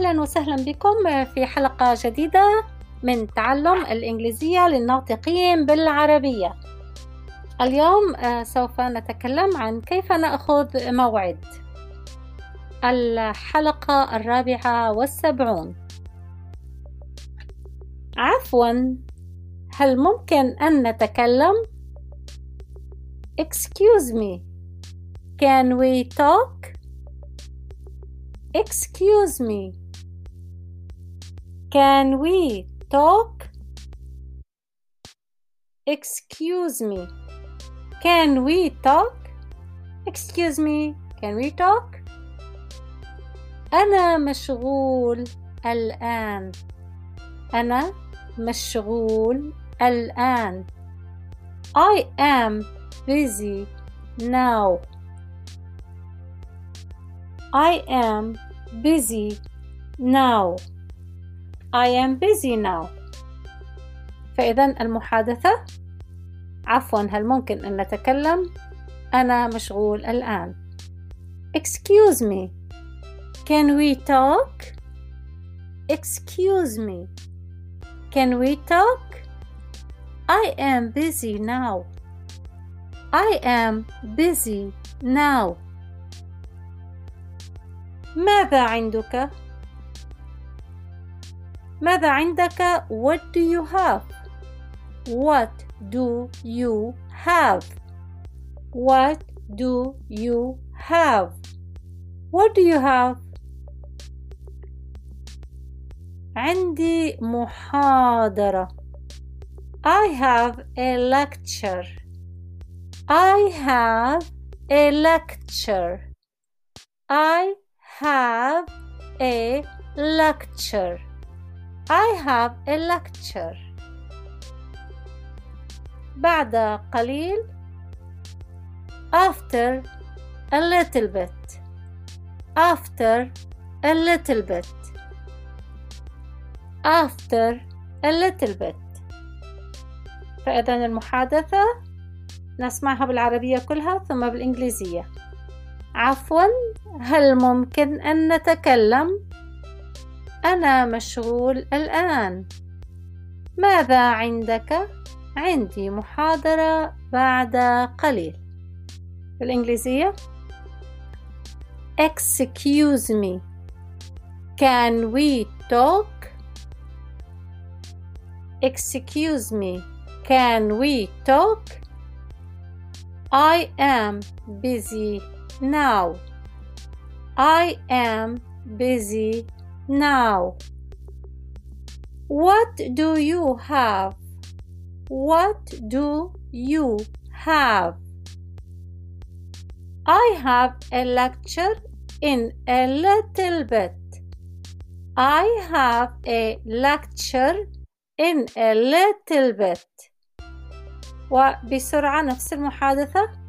أهلا وسهلا بكم في حلقة جديدة من تعلم الإنجليزية للناطقين بالعربية. اليوم سوف نتكلم عن كيف نأخذ موعد. الحلقة الرابعة والسبعون. عفوا هل ممكن أن نتكلم؟ Excuse me. Can we talk? Excuse me. Can we talk? Excuse me Can we talk? Excuse me Can we talk? أنا مشغول الآن أنا مشغول الآن I am busy now I am busy now I am busy now فإذا المحادثة عفوا هل ممكن أن نتكلم أنا مشغول الآن Excuse me Can we talk? Excuse me Can we talk? I am busy now I am busy now ماذا عندك؟ ماذا عندك؟ What do you have? What do you have? What do you have? What do you have? عندي محاضرة. I have a lecture. I have a lecture. I have a lecture. I have a lecture. بعد قليل. After a little bit. After a little bit. After a little bit. فإذا المحادثة نسمعها بالعربية كلها ثم بالإنجليزية. عفوا. هل ممكن أن نتكلم؟ أنا مشغول الآن ماذا عندك؟ عندي محاضرة بعد قليل بالإنجليزية Excuse me Can we talk? Excuse me Can we talk? I am busy now. I am busy now. What do you have? What do you have? I have a lecture in a little bit. I have a lecture in a little bit. وبسرعة نفس المحادثة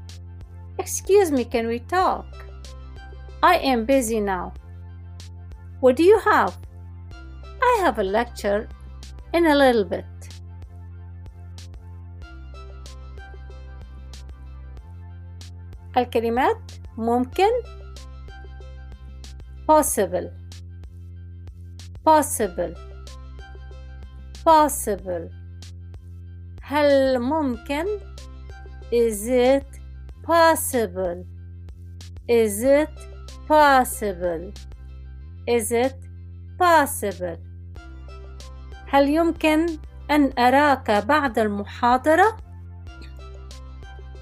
Excuse me, can we talk? I am busy now. What do you have? I have a lecture in a little bit. الكلمات ممكن possible possible possible هل ممكن is it possible is it possible Is it possible هل يمكن أن أراك بعد المحاضرة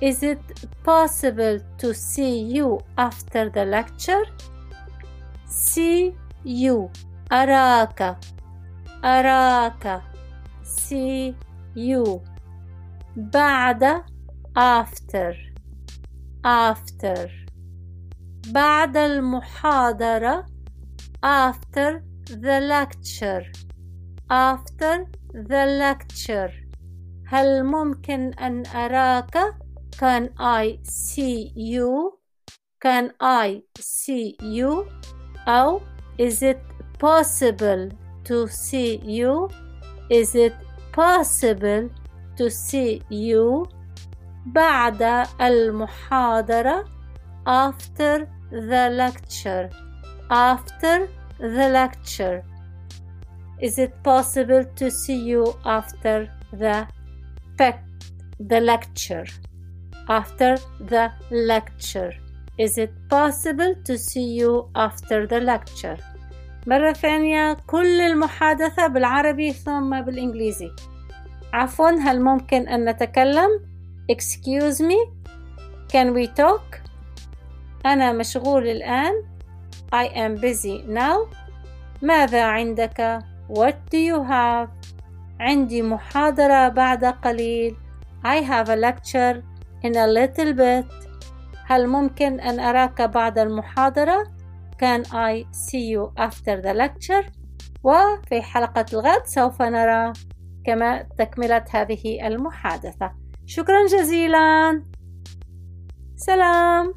Is it possible to see you after the lecture? See you أراك أراك See you بعد after after بعد المحاضرة after the lecture after the lecture هل ممكن أن أراك can I see you can I see you أو is it possible to see you is it possible to see you بعد المحاضرة after the lecture after the lecture is it possible to see you after the the lecture after the lecture is it possible to see you after the lecture مرة ثانية كل المحادثة بالعربي ثم بالإنجليزي عفوا هل ممكن أن نتكلم excuse me can we talk أنا مشغول الآن I am busy now. ماذا عندك? What do you have? عندي محاضرة بعد قليل. I have a lecture in a little bit. هل ممكن أن أراك بعد المحاضرة؟ Can I see you after the lecture? وفي حلقة الغد سوف نرى كما تكملة هذه المحادثة. شكرا جزيلا. سلام.